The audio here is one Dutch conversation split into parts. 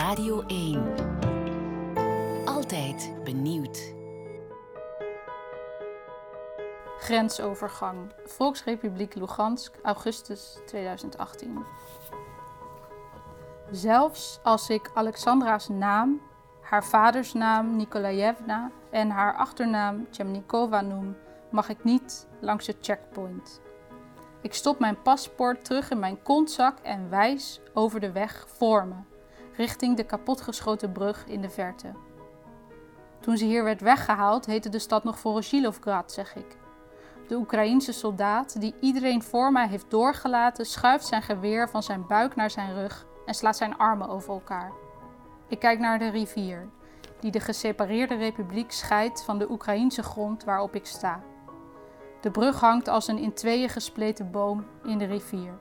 Radio 1. Altijd benieuwd. Grensovergang. Volksrepubliek Lugansk, augustus 2018. Zelfs als ik Alexandra's naam, haar vaders naam Nikolaevna en haar achternaam Chemnikova noem, mag ik niet langs het checkpoint. Ik stop mijn paspoort terug in mijn kontzak en wijs over de weg voor me, richting de kapotgeschoten brug in de verte. Toen ze hier werd weggehaald, heette de stad nog Voroshilовgrad, zeg ik. De Oekraïense soldaat, die iedereen voor mij heeft doorgelaten, schuift zijn geweer van zijn buik naar zijn rug en slaat zijn armen over elkaar. Ik kijk naar de rivier, die de gesepareerde republiek scheidt van de Oekraïense grond waarop ik sta. De brug hangt als een in tweeën gespleten boom in de rivier.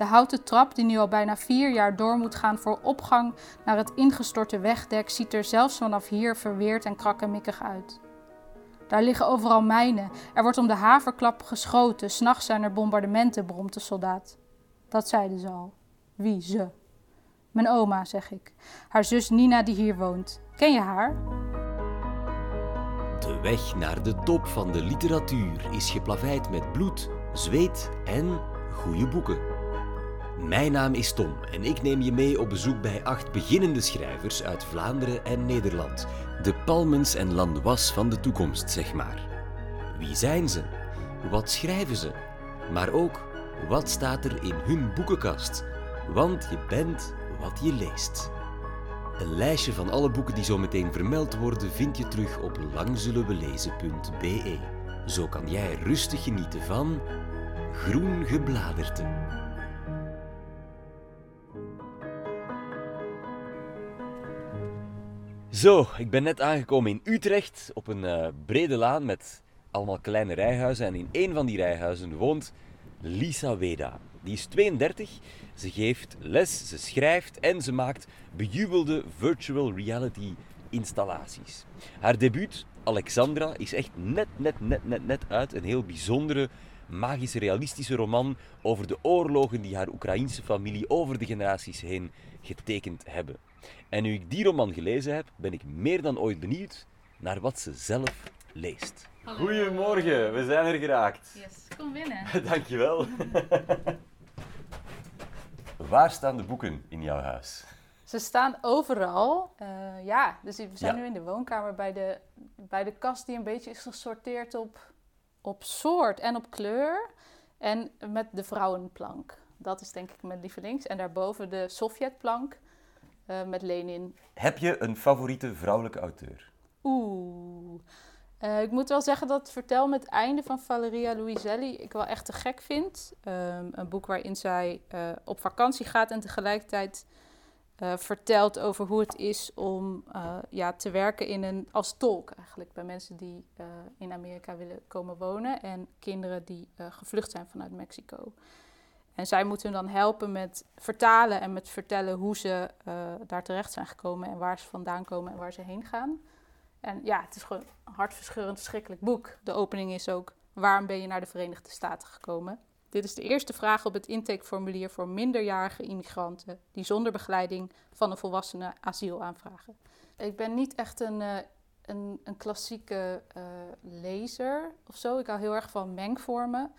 De houten trap, die nu al bijna vier jaar door moet gaan voor opgang naar het ingestorte wegdek, ziet er zelfs vanaf hier verweerd en krakkemikkig uit. Daar liggen overal mijnen. Er wordt om de haverklap geschoten. S'nachts zijn er bombardementen, bromt de soldaat. Dat zeiden ze al. Wie ze? Mijn oma, zeg ik. Haar zus Nina, die hier woont. Ken je haar? De weg naar de top van de literatuur is geplaveid met bloed, zweet en goede boeken. Mijn naam is Tom en ik neem je mee op bezoek bij acht beginnende schrijvers uit Vlaanderen en Nederland. De Palmens en Landois van de toekomst, zeg maar. Wie zijn ze? Wat schrijven ze? Maar ook, wat staat er in hun boekenkast? Want je bent wat je leest. Een lijstje van alle boeken die zo meteen vermeld worden vind je terug op langzullenwelezen.be. Zo kan jij rustig genieten van Groen Gebladerte. Zo, ik ben net aangekomen in Utrecht op een uh, brede laan met allemaal kleine rijhuizen. En in één van die rijhuizen woont Lisa Weda. Die is 32, ze geeft les, ze schrijft en ze maakt bejubelde virtual reality installaties. Haar debuut, Alexandra, is echt net, net, net, net, net uit. Een heel bijzondere, magische, realistische roman over de oorlogen die haar Oekraïense familie over de generaties heen getekend hebben. En nu ik die roman gelezen heb, ben ik meer dan ooit benieuwd naar wat ze zelf leest. Hallo. Goedemorgen, we zijn er geraakt. Yes, kom binnen. Dankjewel. Waar staan de boeken in jouw huis? Ze staan overal. Uh, ja, dus we zijn Ja. nu in de woonkamer bij de, bij de kast die een beetje is gesorteerd op, op soort en op kleur. En met de vrouwenplank. Dat is denk ik mijn lievelings. En daarboven de Sovjetplank eh, met Lenin. Heb je een favoriete vrouwelijke auteur? Oeh. Eh, ik moet wel zeggen dat vertel met het einde van Valeria Luiselli ik wel echt te gek vind. Ehm, een boek waarin zij eh, op vakantie gaat en tegelijkertijd vertelt over hoe het is om ja, te werken in een, als tolk eigenlijk. Bij mensen die in Amerika willen komen wonen en kinderen die gevlucht zijn vanuit Mexico. En zij moeten dan helpen met vertalen en met vertellen hoe ze eh, daar terecht zijn gekomen en waar ze vandaan komen en waar ze heen gaan. En ja, het is gewoon een hartverscheurend, verschrikkelijk boek. De opening is ook: waarom ben je naar de Verenigde Staten gekomen? Dit is de eerste vraag op het intakeformulier voor minderjarige immigranten die zonder begeleiding van een volwassene asiel aanvragen. Ik ben niet echt een, eh, een, een klassieke eh, lezer of zo. Ik hou heel erg van mengvormen.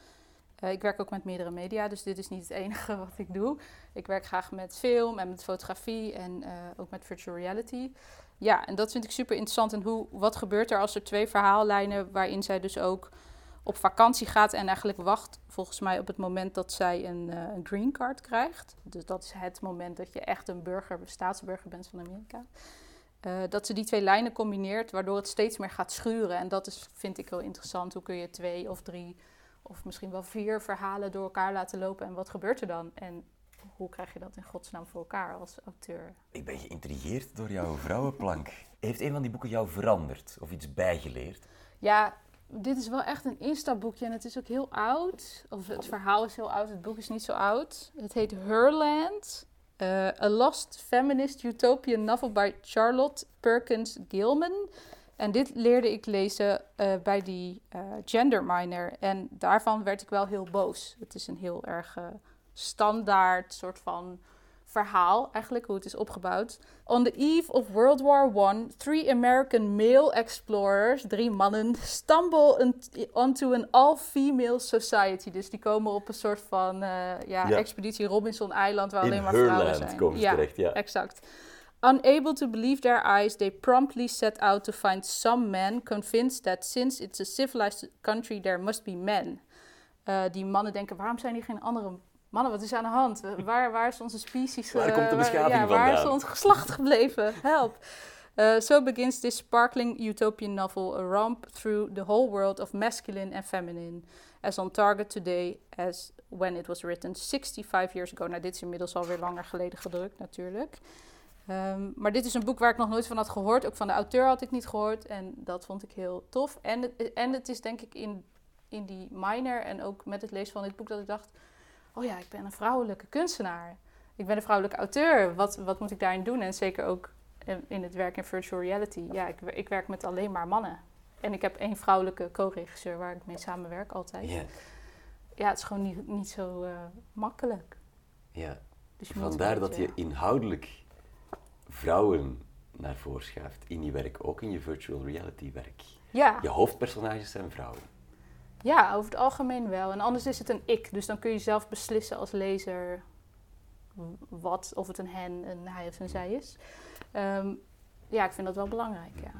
Eh, ik werk ook met meerdere media, dus dit is niet het enige wat ik doe. Ik werk graag met film en met fotografie en eh, ook met virtual reality. Ja, en dat vind ik super interessant. En hoe, wat gebeurt er als er twee verhaallijnen waarin zij dus ook op vakantie gaat en eigenlijk wacht volgens mij op het moment dat zij een, eh, een green card krijgt. Dus dat is het moment dat je echt een burger, staatsburger bent van Amerika. Dat ze die twee lijnen combineert, waardoor het steeds meer gaat schuren. En dat is, vind ik heel interessant. Hoe kun je twee of drie of misschien wel vier verhalen door elkaar laten lopen en wat gebeurt er dan? En hoe krijg je dat in godsnaam voor elkaar als auteur? Ik ben geïntrigeerd door jouw vrouwenplank. Heeft een van die boeken jou veranderd of iets bijgeleerd? Ja, dit is wel echt een instapboekje en het is ook heel oud. Of het verhaal is heel oud, het boek is niet zo oud. Het heet Herland. eh, A Lost Feminist Utopian Novel by Charlotte Perkins Gilman. En dit leerde ik lezen eh, bij die eh, gender minor. En daarvan werd ik wel heel boos. Het is een heel erg eh, standaard soort van verhaal, eigenlijk hoe het is opgebouwd. On the eve of World War I, three American male explorers, drie mannen, stumble onto an all-female society. Dus die komen op een soort van uh, ja, Ja. expeditie Robinson-eiland, waar In alleen maar vrouwen Herland zijn. komen ze terecht, ja. exact. Unable to believe their eyes, they promptly set out to find some men, convinced that since it's a civilized country, there must be men. Uh, die mannen denken, waarom zijn hier geen andere mannen? Wat is aan de hand? Waar, waar is onze species? Waar eh, komt de beschaving ja, Waar is ons geslacht gebleven? Help. Uh, so begins this sparkling utopian novel, a romp through the whole world of masculine and feminine, as on target today as when it was written 65 years ago. Nou, dit is inmiddels alweer langer geleden gedrukt natuurlijk. Um, maar dit is een boek waar ik nog nooit van had gehoord. Ook van de auteur had ik niet gehoord. En dat vond ik heel tof. En het, en het is denk ik in, in die minor en ook met het lezen van dit boek dat ik dacht... Oh ja, ik ben een vrouwelijke kunstenaar. Ik ben een vrouwelijke auteur. Wat, wat moet ik daarin doen? En zeker ook in het werk in virtual reality. Ja, ik, ik werk met alleen maar mannen. En ik heb één vrouwelijke co-regisseur waar ik mee samenwerk altijd. Ja, Ja, het is gewoon niet, niet zo uh, makkelijk. ja. Dus Vandaar dat je inhoudelijk vrouwen naar voren schuift in je werk, ook in je virtual reality werk. Ja. Je hoofdpersonages zijn vrouwen. Ja, over het algemeen wel. En anders is het een ik. Dus dan kun je zelf beslissen als lezer wat, of het een hen, een hij of een zij is. Ehm, ja, ik vind dat wel belangrijk, ja.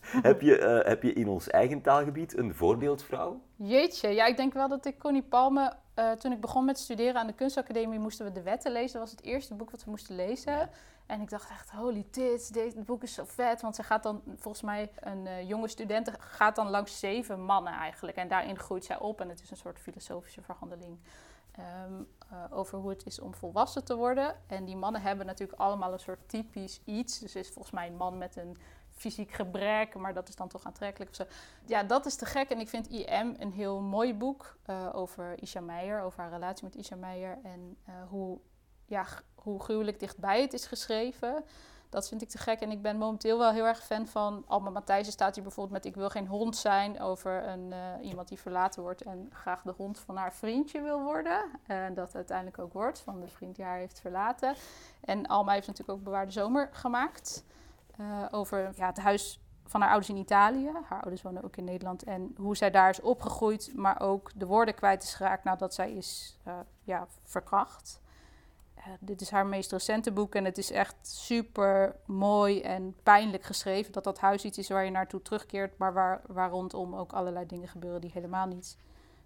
heb, je, eh, heb je in ons eigen taalgebied een voorbeeldvrouw? Jeetje, ja, ik denk wel dat ik Connie Palme, eh, toen ik begon met studeren aan de kunstacademie, moesten we de wetten lezen. Dat was het eerste boek wat we moesten lezen. En ik dacht echt, holy tits, dit boek is zo vet. Want ze gaat dan, volgens mij, een eh, jonge student gaat dan langs zeven mannen eigenlijk. En daarin groeit zij op en het is een soort filosofische verhandeling. ehm, eh, over hoe het is om volwassen te worden. En die mannen hebben natuurlijk allemaal een soort typisch iets. Dus is volgens mij een man met een fysiek gebrek, maar dat is dan toch aantrekkelijk. Ja, dat is te gek. En ik vind IM een heel mooi boek eh, over Isha Meijer, over haar relatie met Isha Meijer en hoe, ja, hoe gruwelijk dichtbij het is geschreven. Dat vind ik te gek. En ik ben momenteel wel heel erg fan van Alma Matthijssen staat hier bijvoorbeeld met Ik wil geen hond zijn over een, eh, iemand die verlaten wordt en graag de hond van haar vriendje wil worden. En dat uiteindelijk ook wordt van de vriend die haar heeft verlaten. En Alma heeft natuurlijk ook Bewaarde Zomer gemaakt. eh, over ja, het huis van haar ouders in Italië. Haar ouders wonen ook in Nederland. En hoe zij daar is opgegroeid, maar ook de woorden kwijt is geraakt nadat zij is eh, ja, verkracht. Eh, dit is haar meest recente boek en het is echt super mooi en pijnlijk geschreven. Dat dat huis iets is waar je naartoe terugkeert, maar waar, waar rondom ook allerlei dingen gebeuren die helemaal niet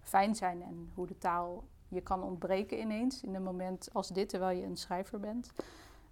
fijn zijn. En hoe de taal je kan ontbreken ineens in een moment als dit, terwijl je een schrijver bent.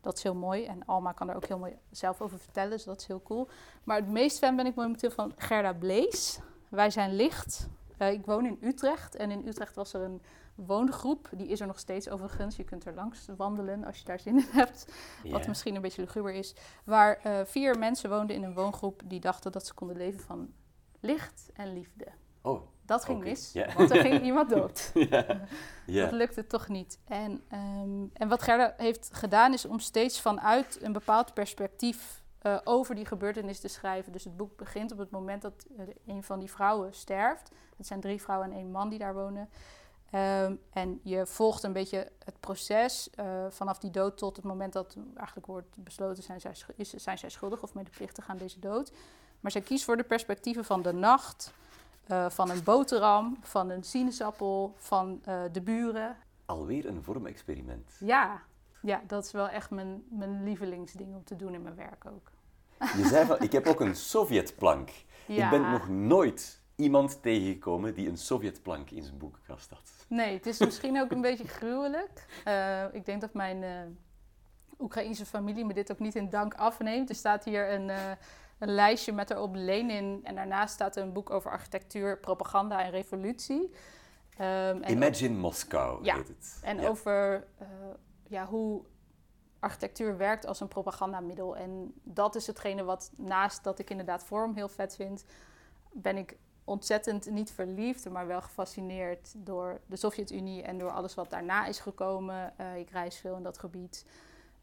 Dat is heel mooi. En Alma kan er ook heel mooi zelf over vertellen, dus dat is heel cool. Maar het meest fan ben ik momenteel van Gerda Blees. Wij zijn licht. Eh, ik woon in Utrecht en in Utrecht was er een woongroep. Die is er nog steeds overigens. Je kunt er langs wandelen als je daar zin in hebt. Wat misschien een beetje luguber is. Waar eh, vier mensen woonden in een woongroep die dachten dat ze konden leven van licht en liefde. Oh, Dat ging mis, want er ging iemand dood. Dat lukte toch niet. En, ehm, en wat Gerda heeft gedaan is om steeds vanuit een bepaald perspectief eh, over die gebeurtenis te schrijven. Dus het boek begint op het moment dat een van die vrouwen sterft. Het zijn drie vrouwen en één man die daar wonen. Ehm, en je volgt een beetje het proces eh, vanaf die dood tot het moment dat eigenlijk wordt besloten zijn zij, is, zijn zij schuldig of medeplichtig aan deze dood. Maar zij kiest voor de perspectieven van de nacht, eh, van een boterham, van een sinaasappel, van eh, de buren. Alweer een vormexperiment. Ja, ja, dat is wel echt mijn, mijn lievelingsding om te doen in mijn werk ook. Je zei van, ik heb ook een Sovjetplank. Ja. Ik ben nog nooit iemand tegengekomen die een Sovjetplank in zijn boekenkast had. Nee, het is misschien ook een beetje gruwelijk. Eh, ik denk dat mijn eh Oekraïnse familie me dit ook niet in dank afneemt. Er staat hier een, eh, een lijstje met erop Lenin. En daarnaast staat een boek over architectuur, propaganda en revolutie. Ehm, en Imagine Moskou Ja. heet het. En Ja. over ja, hoe architectuur werkt als een propagandamiddel. En dat is hetgene wat naast dat ik inderdaad vorm heel vet vind, ben ik ontzettend niet verliefd, maar wel gefascineerd door de Sovjet-Unie en door alles wat daarna is gekomen. Eh, ik reis veel in dat gebied.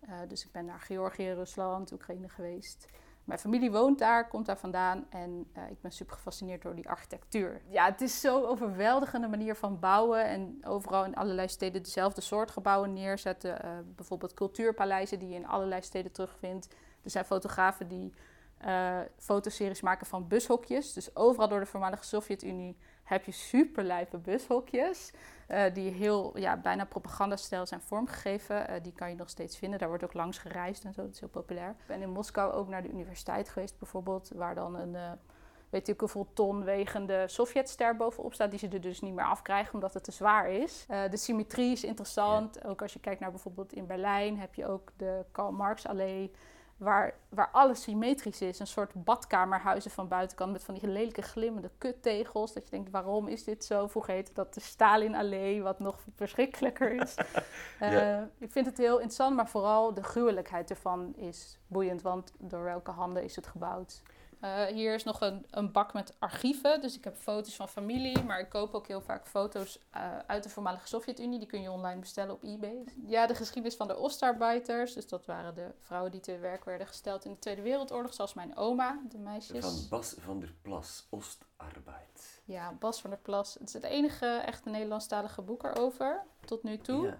Eh, dus ik ben naar Georgië, Rusland, Oekraïne geweest. Mijn familie woont daar, komt daar vandaan en eh, ik ben super gefascineerd door die architectuur. Ja, het is zo'n overweldigende manier van bouwen en overal in allerlei steden dezelfde soort gebouwen neerzetten. Bijvoorbeeld cultuurpaleizen die je in allerlei steden terugvindt. Er zijn fotografen die uh, fotoseries maken van bushokjes. Dus overal door de voormalige Sovjet-Unie heb je superlijpe bushokjes. Uh, die heel, ja, bijna propagandastijl zijn vormgegeven. Uh, die kan je nog steeds vinden. Daar wordt ook langs gereisd en zo. Dat is heel populair. Ik ben in Moskou ook naar de universiteit geweest bijvoorbeeld. Waar dan een, uh, weet ik hoeveel ton wegende Sovjetster bovenop staat. Die ze er dus niet meer afkrijgen omdat het te zwaar is. de symmetrie is interessant. Ja. Ook als je kijkt naar bijvoorbeeld in Berlijn heb je ook de Karl Marx Allee waar, waar alles symmetrisch is. Een soort badkamerhuizen van buitenkant met van die lelijke glimmende kuttegels. Dat je denkt, waarom is dit zo? Vroeger heette dat de Stalin-allee, wat nog verschrikkelijker is. ja. uh, ik vind het heel interessant, maar vooral de gruwelijkheid ervan is boeiend. Want door welke handen is het gebouwd? Uh, hier is nog een, een, bak met archieven. Dus ik heb foto's van familie, maar ik koop ook heel vaak foto's uh, uit de voormalige Sovjet-Unie. Die kun je online bestellen op eBay. Ja, de geschiedenis van de Ostarbeiters. Dus dat waren de vrouwen die te werk werden gesteld in de Tweede Wereldoorlog. Zoals mijn oma, de meisjes. Van Bas van der Plas, Ostarbeid. Ja, Bas van der Plas. Het is het enige echte Nederlandstalige boek erover, tot nu toe. Ja.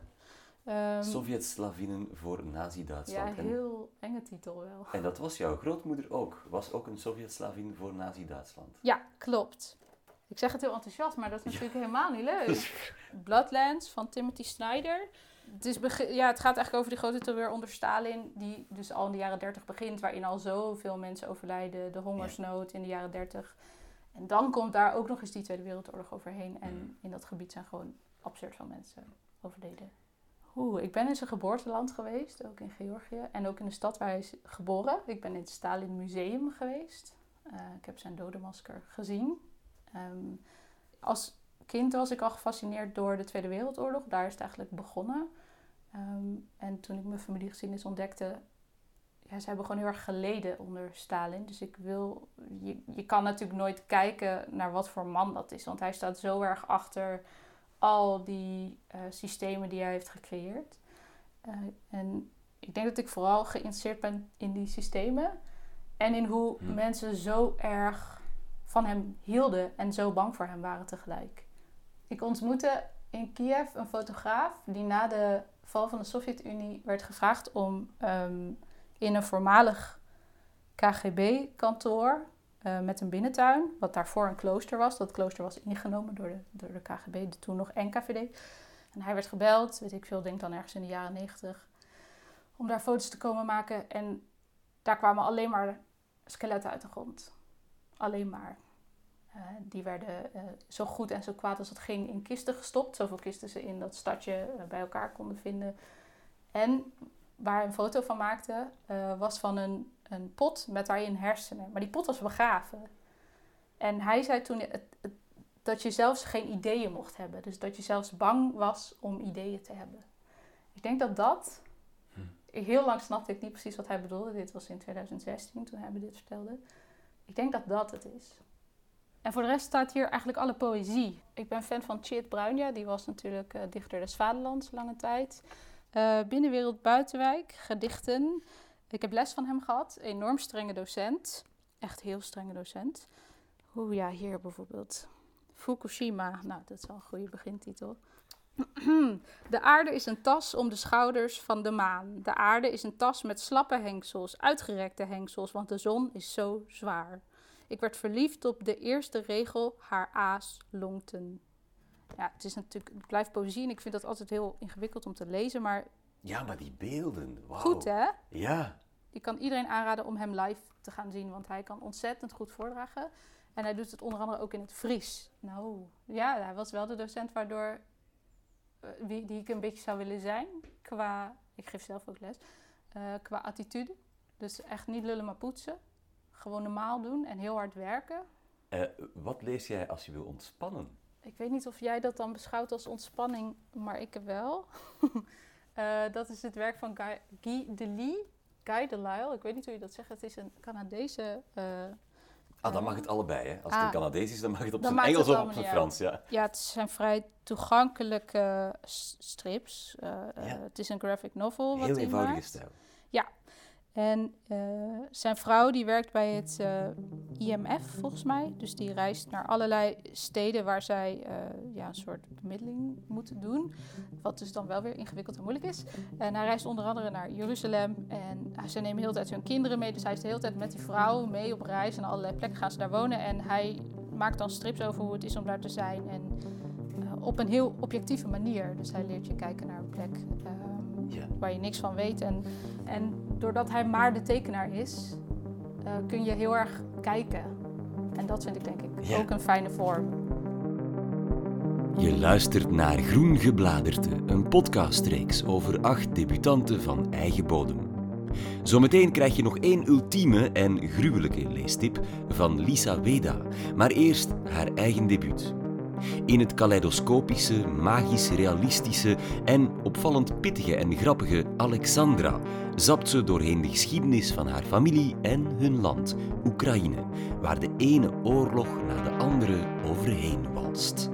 Um, Sovjet-Slavinnen voor Nazi-Duitsland. Ja, heel enge titel wel. En dat was jouw grootmoeder ook. Was ook een Sovjet-Slavin voor Nazi-Duitsland. Ja, klopt. Ik zeg het heel enthousiast, maar dat is natuurlijk helemaal niet leuk. Bloodlands van Timothy Snyder. Het, is ja, het gaat eigenlijk over die grote terreur onder Stalin, die dus al in de jaren 30 begint, waarin al zoveel mensen overlijden, de hongersnood in de jaren 30. En dan komt daar ook nog eens die Tweede Wereldoorlog overheen. En mm. in dat gebied zijn gewoon absurd veel mensen overleden. Oeh, ik ben in zijn geboorteland geweest, ook in Georgië. En ook in de stad waar hij is geboren. Ik ben in het Stalin Museum geweest. Uh, ik heb zijn dodenmasker gezien. Um, als kind was ik al gefascineerd door de Tweede Wereldoorlog. Daar is het eigenlijk begonnen. Um, en toen ik mijn familiegeschiedenis ontdekte... Ja, ze hebben gewoon heel erg geleden onder Stalin. Dus ik wil... Je, je kan natuurlijk nooit kijken naar wat voor man dat is. Want hij staat zo erg achter al die uh, systemen die hij heeft gecreëerd. Uh, en ik denk dat ik vooral geïnteresseerd ben in die systemen en in hoe hm. mensen zo erg van hem hielden en zo bang voor hem waren tegelijk. Ik ontmoette in Kiev een fotograaf die na de val van de Sovjet-Unie werd gevraagd om um, in een voormalig KGB-kantoor uh, met een binnentuin, wat daarvoor een klooster was. Dat klooster was ingenomen door de, door de KGB, de toen nog NKVD. En hij werd gebeld, weet ik veel, denk dan ergens in de jaren negentig, om daar foto's te komen maken. En daar kwamen alleen maar skeletten uit de grond. Alleen maar. Uh, die werden uh, zo goed en zo kwaad als het ging in kisten gestopt. Zoveel kisten ze in dat stadje bij elkaar konden vinden. En waar hij een foto van maakte, was van een een pot met daarin hersenen. Maar die pot was begraven. En hij zei toen het, het, dat je zelfs geen ideeën mocht hebben. Dus dat je zelfs bang was om ideeën te hebben. Ik denk dat dat. Hm. Heel lang snapte ik niet precies wat hij bedoelde. Dit was in 2016 toen hij me dit vertelde. Ik denk dat dat het is. En voor de rest staat hier eigenlijk alle poëzie. Ik ben fan van Chit Bruinja. Die was natuurlijk uh, dichter des Vaderlands lange tijd. Uh, Binnenwereld Buitenwijk, gedichten. Ik heb les van hem gehad. Enorm strenge docent. Echt heel strenge docent. Oeh ja, hier bijvoorbeeld. Fukushima. Nou, dat is wel een goede begintitel. De aarde is een tas om de schouders van de maan. De aarde is een tas met slappe hengsels, uitgerekte hengsels, want de zon is zo zwaar. Ik werd verliefd op de eerste regel, haar aas longten. Ja, het is natuurlijk, het blijft poëzie en ik vind dat altijd heel ingewikkeld om te lezen, maar ja, maar die beelden, wow. Goed hè? Ja. Ik kan iedereen aanraden om hem live te gaan zien, want hij kan ontzettend goed voordragen. En hij doet het onder andere ook in het Fries. Nou, ja, hij was wel de docent waardoor, uh, wie, die ik een beetje zou willen zijn. Qua, ik geef zelf ook les, uh, qua attitude. Dus echt niet lullen maar poetsen. Gewoon normaal doen en heel hard werken. Uh, wat lees jij als je wil ontspannen? Ik weet niet of jij dat dan beschouwt als ontspanning, maar ik wel. Uh, dat is het werk van Guy, Guy Delisle. Guy Delisle, ik weet niet hoe je dat zegt. Het is een Canadese... Uh, ah, dan mag het allebei, hè? Als het ah, een Canadees is, dan mag het op zijn Engels of op zijn Frans, ja. Ja, het zijn vrij toegankelijke strips. Uh, ja. Het is een graphic novel. Heel eenvoudige stijl. Ja. En uh, zijn vrouw die werkt bij het uh, IMF volgens mij. Dus die reist naar allerlei steden waar zij uh, ja, een soort bemiddeling moeten doen. Wat dus dan wel weer ingewikkeld en moeilijk is. En hij reist onder andere naar Jeruzalem. En ze nemen de tijd hun kinderen mee. Dus hij is de hele tijd met die vrouw mee op reis. En allerlei plekken gaan ze daar wonen. En hij maakt dan strips over hoe het is om daar te zijn. En op een heel objectieve manier. Dus hij leert je kijken naar een plek ja. waar je niks van weet. En, en doordat hij maar de tekenaar is, uh, kun je heel erg kijken. En dat vind ik denk ik ja. ook een fijne vorm. Je luistert naar Groen Gebladerte, een podcastreeks over acht debutanten van eigen bodem. Zometeen krijg je nog één ultieme en gruwelijke leestip van Lisa Weda, maar eerst haar eigen debuut. In het kaleidoscopische, magisch realistische en opvallend pittige en grappige Alexandra zapt ze doorheen de geschiedenis van haar familie en hun land, Oekraïne, waar de ene oorlog na de andere overheen walst.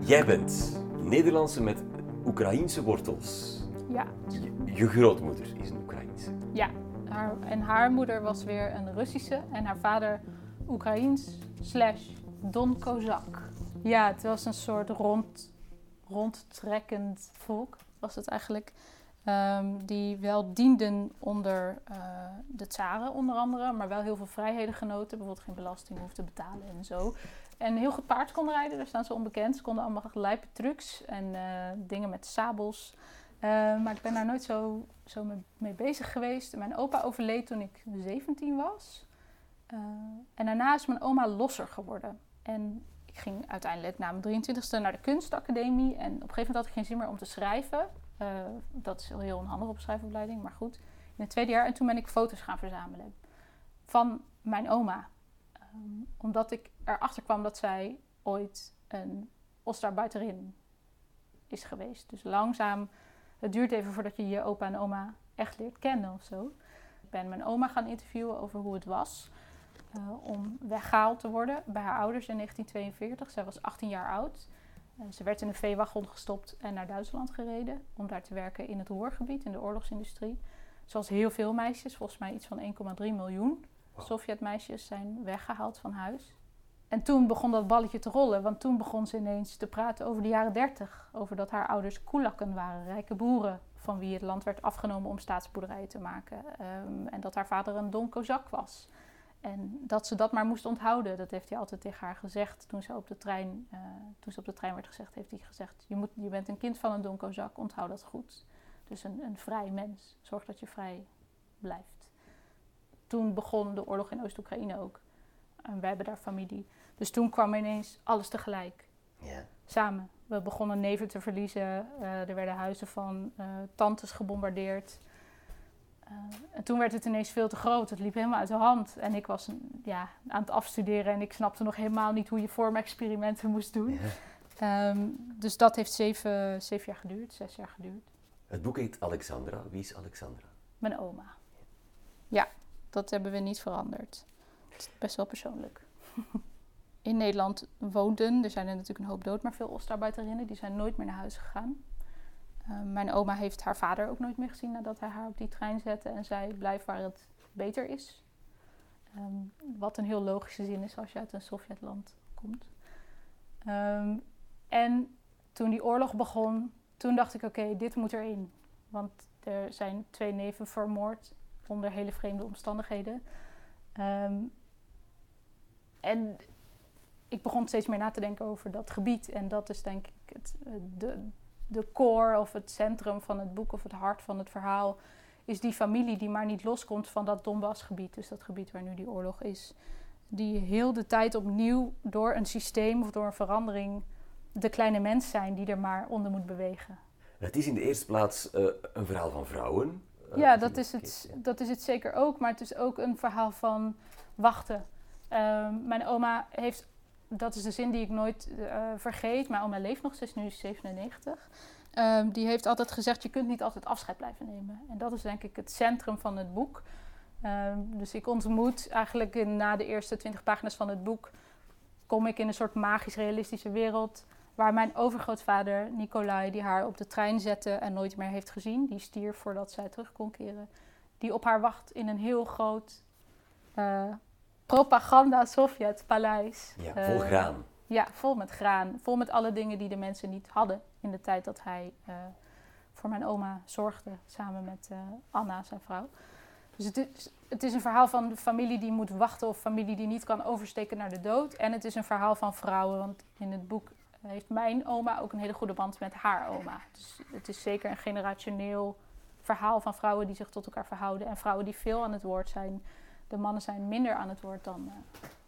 Jij bent Nederlandse met Oekraïense wortels. Ja. Je, je grootmoeder is een Oekraïense. Ja, haar, en haar moeder was weer een Russische en haar vader Oekraïens slash Don Kozak. Ja, het was een soort rond, rondtrekkend volk, was het eigenlijk. Um, die wel dienden onder uh, de tsaren onder andere, maar wel heel veel vrijheden genoten. Bijvoorbeeld geen belasting hoefden te betalen en zo. En heel goed paard konden rijden, daar staan ze onbekend. Ze konden allemaal lijpe trucs en uh, dingen met sabels. Uh, maar ik ben daar nooit zo, zo mee, bezig geweest. Mijn opa overleed toen ik 17 was. en daarna is mijn oma losser geworden. En ik ging uiteindelijk na mijn 23ste naar de kunstacademie. En op een gegeven moment had ik geen zin meer om te schrijven. Uh, dat is heel onhandig op schrijfopleiding, maar goed. In het tweede jaar. En toen ben ik foto's gaan verzamelen. Van mijn oma. Um, omdat ik erachter kwam dat zij ooit een Ostarbuiterin is geweest. Dus langzaam, het duurt even voordat je je opa en oma echt leert kennen of zo. Ik ben mijn oma gaan interviewen over hoe het was uh, om weggehaald te worden bij haar ouders in 1942. Zij was 18 jaar oud. Uh, ze werd in een veewagon gestopt en naar Duitsland gereden om daar te werken in het Roergebied, in de oorlogsindustrie. Zoals heel veel meisjes, volgens mij iets van 1,3 miljoen. Sovjetmeisjes zijn weggehaald van huis. En toen begon dat balletje te rollen, want toen begon ze ineens te praten over de jaren 30. Over dat haar ouders koelakken waren, rijke boeren, van wie het land werd afgenomen om staatsboerderijen te maken. Um, en dat haar vader een Don Kozak was. En dat ze dat maar moest onthouden, dat heeft hij altijd tegen haar gezegd. Toen ze op de trein, uh, toen ze op de trein werd gezegd, heeft hij gezegd: je, moet, je bent een kind van een donkozak, onthoud dat goed. Dus een, een vrij mens, zorg dat je vrij blijft. Toen begon de oorlog in Oost-Oekraïne ook. En wij hebben daar familie. Dus toen kwam ineens alles tegelijk. Ja. Samen. We begonnen neven te verliezen. Uh, er werden huizen van uh, tantes gebombardeerd. Uh, en toen werd het ineens veel te groot. Het liep helemaal uit de hand. En ik was ja, aan het afstuderen en ik snapte nog helemaal niet hoe je vormexperimenten moest doen. Ja. Um, dus dat heeft zeven, zeven jaar geduurd, zes jaar geduurd. Het boek heet Alexandra. Wie is Alexandra? Mijn oma. Ja, dat hebben we niet veranderd. Het is best wel persoonlijk. In Nederland woonden, er zijn er natuurlijk een hoop dood, maar veel Oostarbeiterinnen, die zijn nooit meer naar huis gegaan. Uh, mijn oma heeft haar vader ook nooit meer gezien nadat hij haar op die trein zette en zei: blijf waar het beter is. Um, wat een heel logische zin is als je uit een Sovjetland komt. Um, en toen die oorlog begon, toen dacht ik: oké, dit moet erin. Want er zijn twee neven vermoord onder hele vreemde omstandigheden. En ik begon steeds meer na te denken over dat gebied. En dat is denk ik het, de, de core of het centrum van het boek of het hart van het verhaal is die familie die maar niet loskomt van dat Donbassgebied, dus dat gebied waar nu die oorlog is. Die heel de tijd opnieuw door een systeem of door een verandering de kleine mens zijn die er maar onder moet bewegen. Het is in de eerste plaats uh, een verhaal van vrouwen. Uh, ja, dat is, het, dat is het zeker ook, maar het is ook een verhaal van wachten. Uh, mijn oma heeft dat is de zin die ik nooit uh, vergeet. Mijn oma leeft nog, ze is nu 97. Um, die heeft altijd gezegd, je kunt niet altijd afscheid blijven nemen. En dat is denk ik het centrum van het boek. Um, dus ik ontmoet eigenlijk in, na de eerste 20 pagina's van het boek... kom ik in een soort magisch-realistische wereld... waar mijn overgrootvader Nicolai, die haar op de trein zette en nooit meer heeft gezien... die stierf voordat zij terug kon keren... die op haar wacht in een heel groot uh, propaganda Sovjet-paleis. Ja, vol graan. Ja, vol met graan. Vol met alle dingen die de mensen niet hadden in de tijd dat hij voor mijn oma zorgde, samen met Anna, zijn vrouw. Dus het is, het is een verhaal van de familie die moet wachten of familie die niet kan oversteken naar de dood. En het is een verhaal van vrouwen, want in het boek heeft mijn oma ook een hele goede band met haar oma. Dus het is zeker een generationeel verhaal van vrouwen die zich tot elkaar verhouden. En vrouwen die veel aan het woord zijn. De mannen zijn minder aan het woord dan, uh,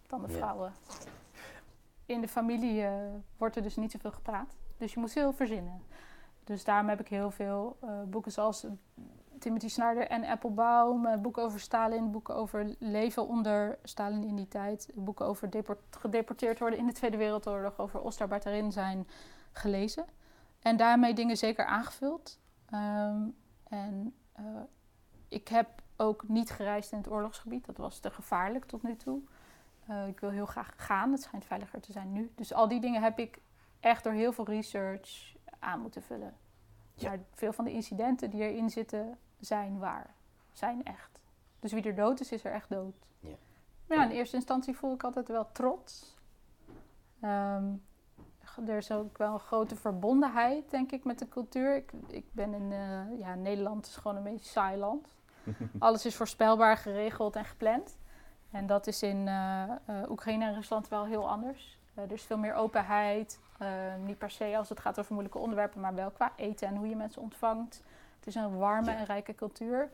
dan de vrouwen. In de familie uh, wordt er dus niet zoveel gepraat. Dus je moet veel verzinnen. Dus daarom heb ik heel veel uh, boeken zoals Timothy Snyder en Applebaum. Boeken over Stalin, boeken over leven onder Stalin in die tijd. Boeken over gedeporteerd worden in de Tweede Wereldoorlog, over Ostar zijn gelezen. En daarmee dingen zeker aangevuld. Um, en uh, ik heb ook niet gereisd in het oorlogsgebied. Dat was te gevaarlijk tot nu toe. Uh, ik wil heel graag gaan. Het schijnt veiliger te zijn nu. Dus al die dingen heb ik echt door heel veel research aan moeten vullen. Ja. Maar veel van de incidenten die erin zitten, zijn waar. Zijn echt. Dus wie er dood is, is er echt dood. Ja. Maar ja, in eerste instantie voel ik altijd wel trots. Um, er is ook wel een grote verbondenheid, denk ik, met de cultuur. Ik, ik ben in uh, ja, Nederland is gewoon een beetje saai land. Alles is voorspelbaar, geregeld en gepland. En dat is in uh, uh, Oekraïne en Rusland wel heel anders. er is veel meer openheid. niet per se als het gaat over moeilijke onderwerpen, maar wel qua eten en hoe je mensen ontvangt. Het is een warme en rijke cultuur.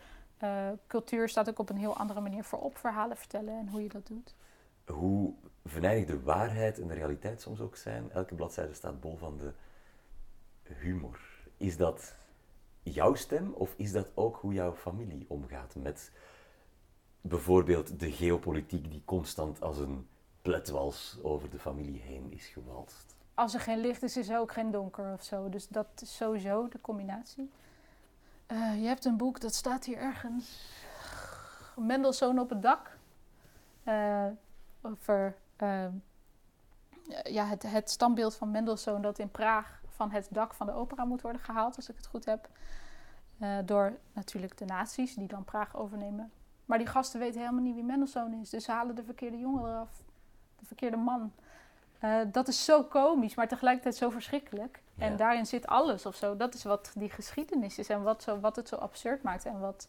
cultuur staat ook op een heel andere manier voorop, verhalen vertellen en hoe je dat doet. Hoe venijnig de waarheid en de realiteit soms ook zijn. Elke bladzijde staat bol van de humor. Is dat jouw stem of is dat ook hoe jouw familie omgaat met bijvoorbeeld de geopolitiek die constant als een pletwals over de familie heen is gewalst? Als er geen licht is, is er ook geen donker of zo. Dus dat is sowieso de combinatie. Uh, je hebt een boek, dat staat hier ergens. Mendelssohn op het dak. Uh, over uh, ja, het, het standbeeld van Mendelssohn dat in Praag van het dak van de opera moet worden gehaald, als ik het goed heb. Uh, door natuurlijk de nazi's die dan Praag overnemen. Maar die gasten weten helemaal niet wie Mendelssohn is. Dus ze halen de verkeerde jongen eraf. De verkeerde man. Uh, dat is zo komisch, maar tegelijkertijd zo verschrikkelijk. Ja. En daarin zit alles of zo. Dat is wat die geschiedenis is en wat, zo, wat het zo absurd maakt. En wat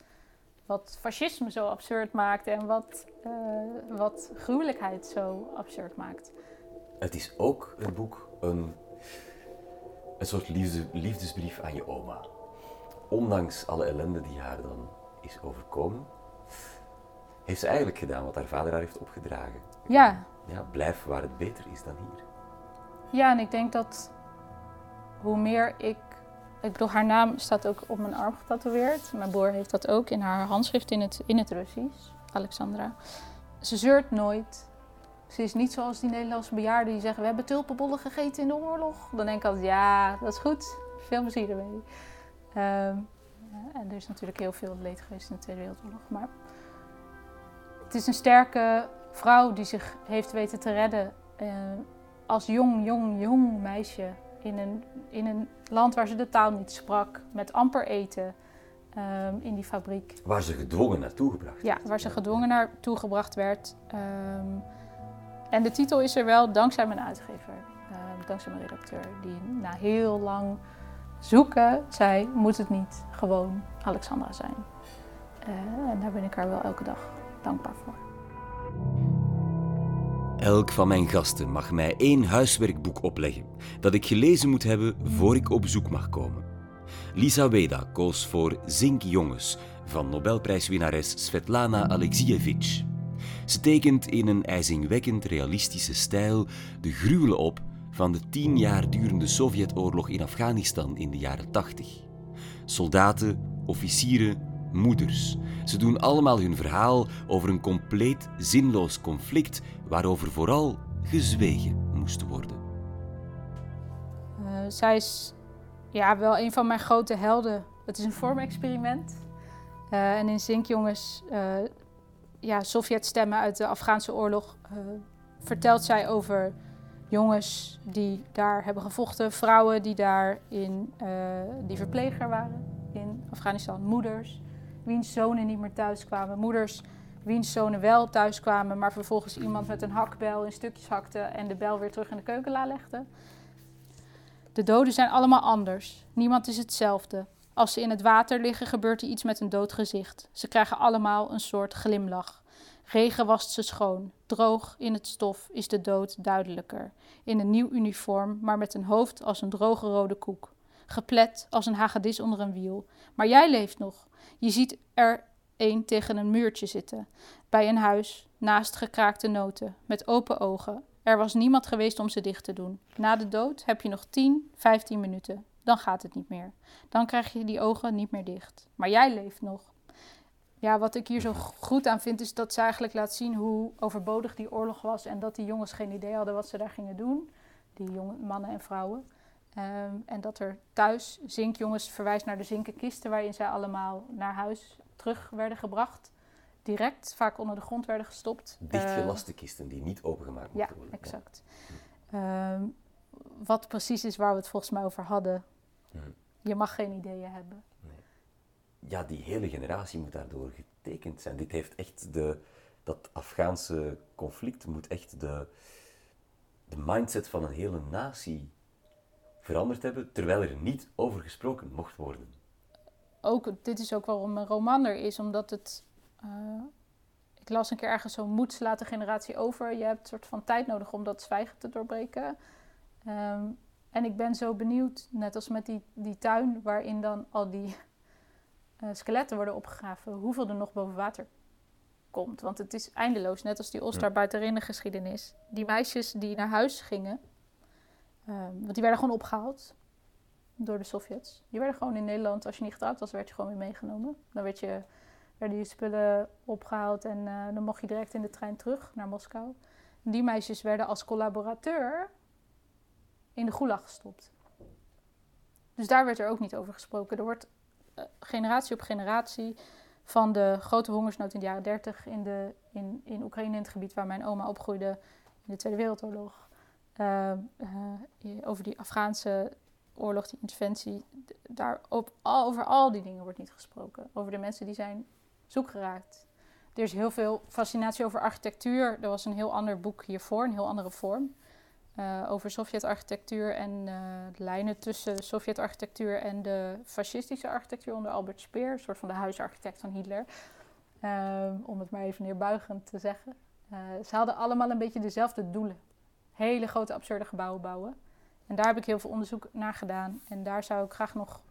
wat fascisme zo absurd maakt en wat, uh, wat gruwelijkheid zo absurd maakt. Het is ook het boek een, een soort liefde, liefdesbrief aan je oma. Ondanks alle ellende die haar dan is overkomen, heeft ze eigenlijk gedaan wat haar vader haar heeft opgedragen. Ja. Ja, blijf waar het beter is dan hier. Ja, en ik denk dat hoe meer ik ik bedoel, haar naam staat ook op mijn arm getatoeëerd. Mijn broer heeft dat ook in haar handschrift in het, in het Russisch, Alexandra. Ze zeurt nooit. Ze is niet zoals die Nederlandse bejaarden die zeggen: We hebben tulpenbollen gegeten in de oorlog. Dan denk ik altijd: Ja, dat is goed. Veel plezier ermee. Um, en er is natuurlijk heel veel leed geweest in de Tweede Wereldoorlog. Maar het is een sterke vrouw die zich heeft weten te redden. Uh, als jong, jong, jong meisje in een, in een land waar ze de taal niet sprak, met amper eten um, in die fabriek. Waar ze gedwongen naartoe gebracht Ja, waar ze gedwongen naartoe gebracht werd. Um, en de titel is er wel dankzij mijn uitgever, uh, dankzij mijn redacteur, die na heel lang zoeken zei: moet het niet gewoon Alexandra zijn? Uh, en daar ben ik haar wel elke dag dankbaar voor. Elk van mijn gasten mag mij één huiswerkboek opleggen dat ik gelezen moet hebben voor ik op bezoek mag komen. Lisa Weda koos voor Zink Jongens van Nobelprijswinnares Svetlana Alexievich. Ze tekent in een ijzingwekkend realistische stijl de gruwelen op van de tien jaar durende Sovjetoorlog in Afghanistan in de jaren 80. Soldaten, officieren, moeders. Ze doen allemaal hun verhaal over een compleet zinloos conflict waarover vooral gezwegen moest worden. Uh, zij is ja, wel een van mijn grote helden. Het is een vormexperiment. Uh, en in Zinkjongens, uh, ja, Sovjetstemmen uit de Afghaanse oorlog, vertelt zij over jongens die daar hebben gevochten, vrouwen die daar in, die verpleger waren in Afghanistan, moeders wiens zonen niet meer thuis kwamen. Moeders wiens zonen wel thuis kwamen, maar vervolgens iemand met een hakbel in stukjes hakte en de bel weer terug in de keukenla legde. De doden zijn allemaal anders. Niemand is hetzelfde. Als ze in het water liggen, gebeurt er iets met een dood gezicht. Ze krijgen allemaal een soort glimlach. Regen wast ze schoon. Droog in het stof is de dood duidelijker. In een nieuw uniform, maar met een hoofd als een droge rode koek. Geplet als een hagedis onder een wiel. Maar jij leeft nog. Je ziet er een tegen een muurtje zitten. Bij een huis, naast gekraakte noten, met open ogen. Er was niemand geweest om ze dicht te doen. Na de dood heb je nog 10, 15 minuten. Dan gaat het niet meer. Dan krijg je die ogen niet meer dicht. Maar jij leeft nog. Ja, wat ik hier zo goed aan vind, is dat ze eigenlijk laat zien hoe overbodig die oorlog was. En dat die jongens geen idee hadden wat ze daar gingen doen. Die jonge mannen en vrouwen. Ehm, en dat er thuis zinkjongens verwijst naar de zinken kisten waarin zij allemaal naar huis terug werden gebracht. Direct, vaak onder de grond werden gestopt. Dichtgelaste kisten die niet opengemaakt mochten ja, worden. Exact. Ja, exact. wat precies is waar we het volgens mij over hadden. Je mag geen ideeën hebben. Ja, die hele generatie moet daardoor getekend zijn. Dit heeft echt de, dat Afghaanse conflict moet echt de, de mindset van een hele natie veranderd hebben, terwijl er niet over gesproken mocht worden. Ook, dit is ook waarom een roman er is, omdat het... Uh, ik las een keer ergens zo moed slaat de generatie over. Je hebt een soort van tijd nodig om dat zwijgen te doorbreken. Um, en ik ben zo benieuwd, net als met die, die tuin waarin dan al die uh, skeletten worden opgegraven, hoeveel er nog boven water komt. Want het is eindeloos, net als die in de geschiedenis. Die meisjes die naar huis gingen, um, want die werden gewoon opgehaald door de Sovjets. Die werden gewoon in Nederland, als je niet getrouwd was, werd je gewoon weer meegenomen. Dan werd je, werden je spullen opgehaald en uh, dan mocht je direct in de trein terug naar Moskou. En die meisjes werden als collaborateur in de gulag gestopt. Dus daar werd er ook niet over gesproken. Er wordt generatie op generatie van de grote hongersnood in de jaren 30 in, de, in, in Oekraïne, in het gebied waar mijn oma opgroeide in de Tweede Wereldoorlog. Uh, uh, over die Afghaanse oorlog, die interventie. Daar op, over al die dingen wordt niet gesproken. Over de mensen die zijn zoek geraakt. Er is heel veel fascinatie over architectuur. Er was een heel ander boek hiervoor, een heel andere vorm. Uh, over Sovjet-architectuur en uh, lijnen tussen Sovjet-architectuur en de fascistische architectuur onder Albert Speer, een soort van de huisarchitect van Hitler. Uh, om het maar even neerbuigend te zeggen. ze hadden allemaal een beetje dezelfde doelen. Hele grote absurde gebouwen bouwen. En daar heb ik heel veel onderzoek naar gedaan. En daar zou ik graag nog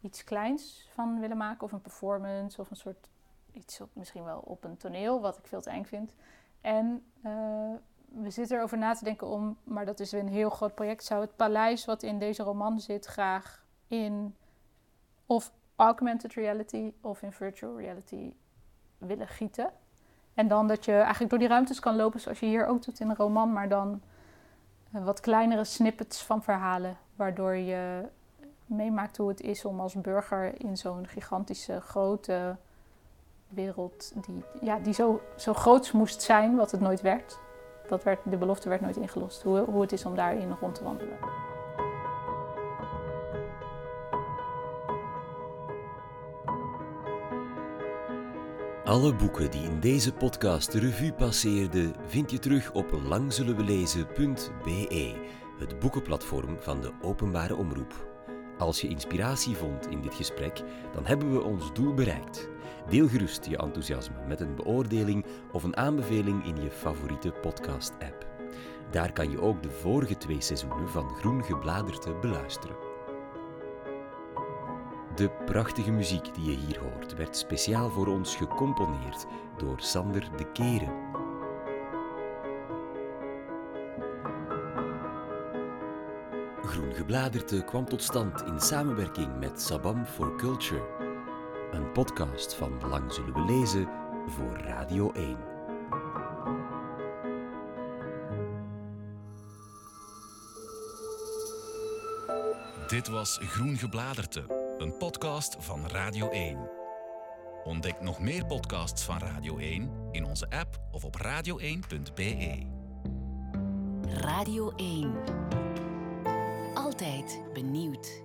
iets kleins van willen maken. Of een performance of een soort iets misschien wel op een toneel, wat ik veel te eng vind. En we zitten erover na te denken om, maar dat is een heel groot project, zou het paleis wat in deze roman zit graag in of augmented reality of in virtual reality willen gieten. En dan dat je eigenlijk door die ruimtes kan lopen zoals je hier ook doet in een roman, maar dan eh, wat kleinere snippets van verhalen, waardoor je meemaakt hoe het is om als burger in zo'n gigantische grote wereld, die, ja, die zo, zo groot moest zijn, wat het nooit werd, dat werd, de belofte werd nooit ingelost. Hoe, hoe het is om daarin rond te wandelen. Alle boeken die in deze podcast de revue passeerden, vind je terug op langzullenwelezen.be, het boekenplatform van de openbare omroep. Als je inspiratie vond in dit gesprek, dan hebben we ons doel bereikt. Deel gerust je enthousiasme met een beoordeling of een aanbeveling in je favoriete podcast-app. Daar kan je ook de vorige twee seizoenen van Groen Gebladerte beluisteren. De prachtige muziek die je hier hoort werd speciaal voor ons gecomponeerd door Sander de Keren. Groen Gebladerte kwam tot stand in samenwerking met Sabam for Culture een podcast van Lang Zullen We Lezen voor Radio 1. Dit was Groen Gebladerte, een podcast van Radio 1. Ontdek nog meer podcasts van Radio 1 in onze app of op radio1.be. Radio 1. Altijd benieuwd.